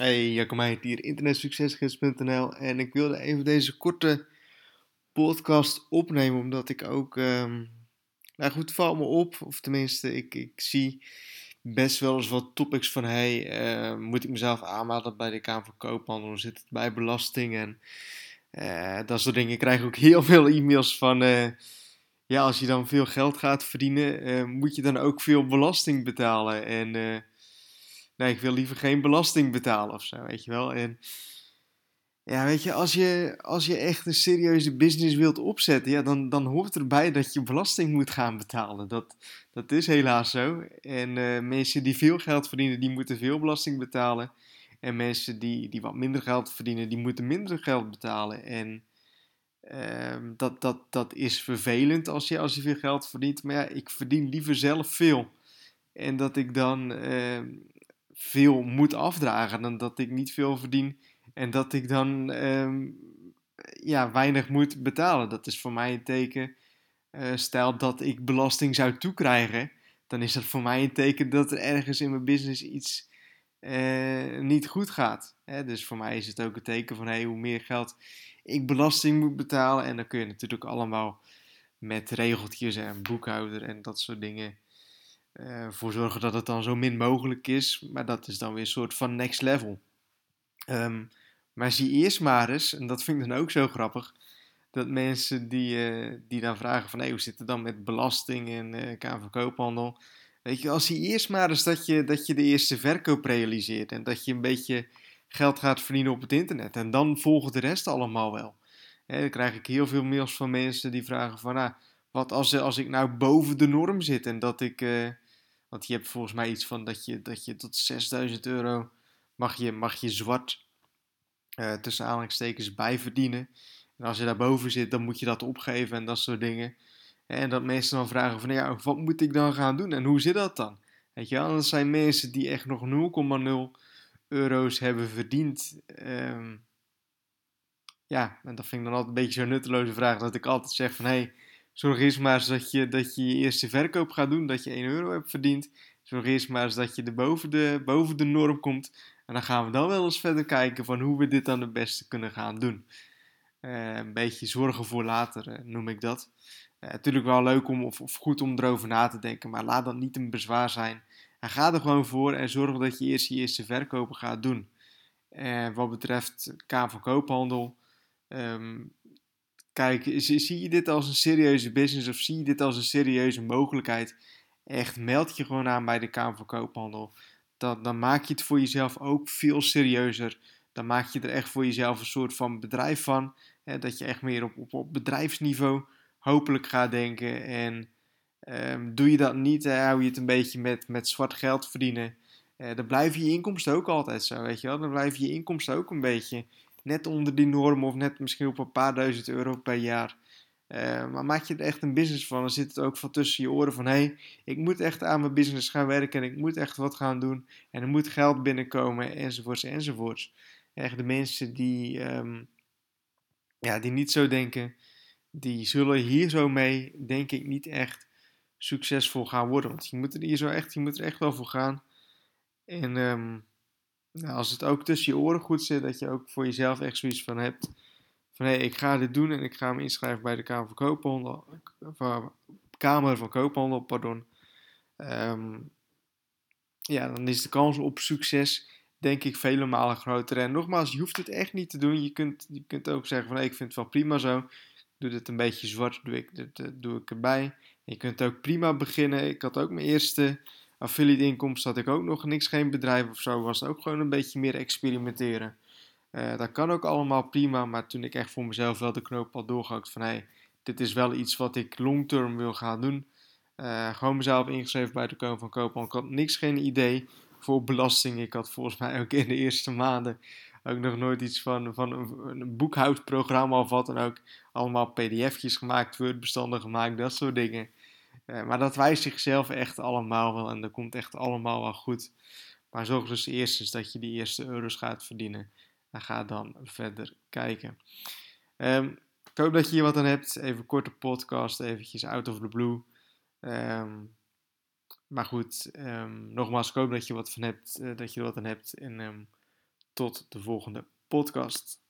Hey, Jacco Meijert hier, internetsuccesgids.nl en ik wilde even deze korte podcast opnemen omdat ik ook, um, nou goed, valt me op, of tenminste, ik, ik zie best wel eens wat topics van, hey, uh, moet ik mezelf aanmelden bij de Kamer van Koophandel, hoe zit het bij belasting? En uh, dat soort dingen. Ik krijg ook heel veel e-mails van, uh, ja, als je dan veel geld gaat verdienen, moet je dan ook veel belasting betalen? En nee, ik wil liever geen belasting betalen of zo, weet je wel. En ja, weet je, als je, als je echt een serieuze business wilt opzetten, ja, dan, dan hoort erbij dat je belasting moet gaan betalen. Dat, dat is helaas zo. En uh, mensen die veel geld verdienen, die moeten veel belasting betalen. En mensen die, die wat minder geld verdienen, die moeten minder geld betalen. En uh, dat, dat, dat is vervelend als je, als je veel geld verdient. Maar ja, ik verdien liever zelf veel. En dat ik dan uh, veel moet afdragen dan dat ik niet veel verdien en dat ik dan um, ja, weinig moet betalen. Dat is voor mij een teken. Uh, stel dat ik belasting zou toekrijgen, dan is dat voor mij een teken dat er ergens in mijn business iets uh, niet goed gaat. Hè? Dus voor mij is het ook een teken van hey, hoe meer geld ik belasting moet betalen. En dan kun je natuurlijk allemaal met regeltjes en boekhouder en dat soort dingen uh, voor zorgen dat het dan zo min mogelijk is. Maar dat is dan weer een soort van next level. Um, maar zie eerst maar eens, en dat vind ik dan ook zo grappig, dat mensen die, uh, die dan vragen van hey, hoe zit het dan met belasting en uh, Koophandel. Weet je, als zie eerst maar eens dat je, dat je de eerste verkoop realiseert en dat je een beetje geld gaat verdienen op het internet. En dan volgt de rest allemaal wel. Dan krijg ik heel veel mails van mensen die vragen van, nou, wat als, als ik nou boven de norm zit en dat ik, want je hebt volgens mij iets van dat je, dat je tot 6000 euro mag je, mag je zwart uh, tussen aanhalingstekens bijverdienen. En als je daarboven zit, dan moet je dat opgeven en dat soort dingen. En dat mensen dan vragen van, ja, wat moet ik dan gaan doen en hoe zit dat dan? Weet je wel, dat zijn mensen die echt nog 0,0 euro's hebben verdiend. Um, ja, en dat vind ik dan altijd een beetje zo'n nutteloze vraag, dat ik altijd zeg van, hé, hey, Zorg eerst maar eens dat je, dat je je eerste verkoop gaat doen, dat je 1 euro hebt verdiend. Zorg eerst maar eens dat je er boven de, boven de norm komt. En dan gaan we dan wel eens verder kijken van hoe we dit dan het beste kunnen gaan doen. Uh, een beetje zorgen voor later uh, noem ik dat. Uh, natuurlijk wel leuk om, of, of, goed om erover na te denken, maar laat dat niet een bezwaar zijn. En ga er gewoon voor en zorg dat je eerst je eerste verkopen gaat doen. wat betreft Kamer van Koophandel, um, Kijk, zie je dit als een serieuze business of zie je dit als een serieuze mogelijkheid? Echt, meld je gewoon aan bij de Kamer van Koophandel. Dan, dan maak je het voor jezelf ook veel serieuzer. Dan maak je er echt voor jezelf een soort van bedrijf van. Hè, dat je echt meer op, op, bedrijfsniveau hopelijk gaat denken. En um, doe je dat niet, hou je het een beetje met, met zwart geld verdienen. Uh, dan blijven je inkomsten ook altijd zo, weet je wel. Dan blijven je inkomsten ook een beetje net onder die norm of net misschien op een paar duizend euro per jaar. Uh, maar maak je er echt een business van, dan zit het ook van tussen je oren van hé, hey, ik moet echt aan mijn business gaan werken en ik moet echt wat gaan doen en er moet geld binnenkomen enzovoorts enzovoorts. Echt de mensen die, um, ja, die niet zo denken, die zullen hier zo mee, denk ik, niet echt succesvol gaan worden. Want je moet er hier zo echt, je moet er echt wel voor gaan. En um, nou, als het ook tussen je oren goed zit, dat je ook voor jezelf echt zoiets van hebt. Van hé, hey, ik ga dit doen en ik ga me inschrijven bij de Kamer van Koophandel. Kamer van Koophandel, pardon. Um, ja, dan is de kans op succes denk ik vele malen groter. En nogmaals, je hoeft het echt niet te doen. Je kunt, je kunt ook zeggen van hey, ik vind het wel prima zo. Ik doe dit een beetje zwart, doe ik, dit, doe ik erbij. Je kunt ook prima beginnen. Ik had ook mijn eerste affiliate inkomsten had ik ook nog niks, geen bedrijf of zo. Was ook gewoon een beetje meer experimenteren. Uh, dat kan ook allemaal prima, maar toen ik echt voor mezelf wel de knoop had doorgehakt van hey, dit is wel iets wat ik long-term wil gaan doen. Uh, gewoon mezelf ingeschreven bij de Koning van Koopman. Ik had niks, geen idee voor belasting. Ik had volgens mij ook in de eerste maanden ook nog nooit iets van, van een, boekhoudprogramma of wat dan ook. Allemaal pdf'tjes gemaakt, Word-bestanden gemaakt, dat soort dingen. Uh, maar dat wijst zichzelf echt allemaal wel en dat komt echt allemaal wel goed. Maar zorg dus eerst eens dat je die eerste euro's gaat verdienen. En ga dan verder kijken. Um, ik hoop dat je hier wat aan hebt. Even een korte podcast, eventjes out of the blue. Um, maar goed, um, nogmaals, ik hoop dat je wat van hebt, uh, dat je er wat aan hebt. En tot de volgende podcast.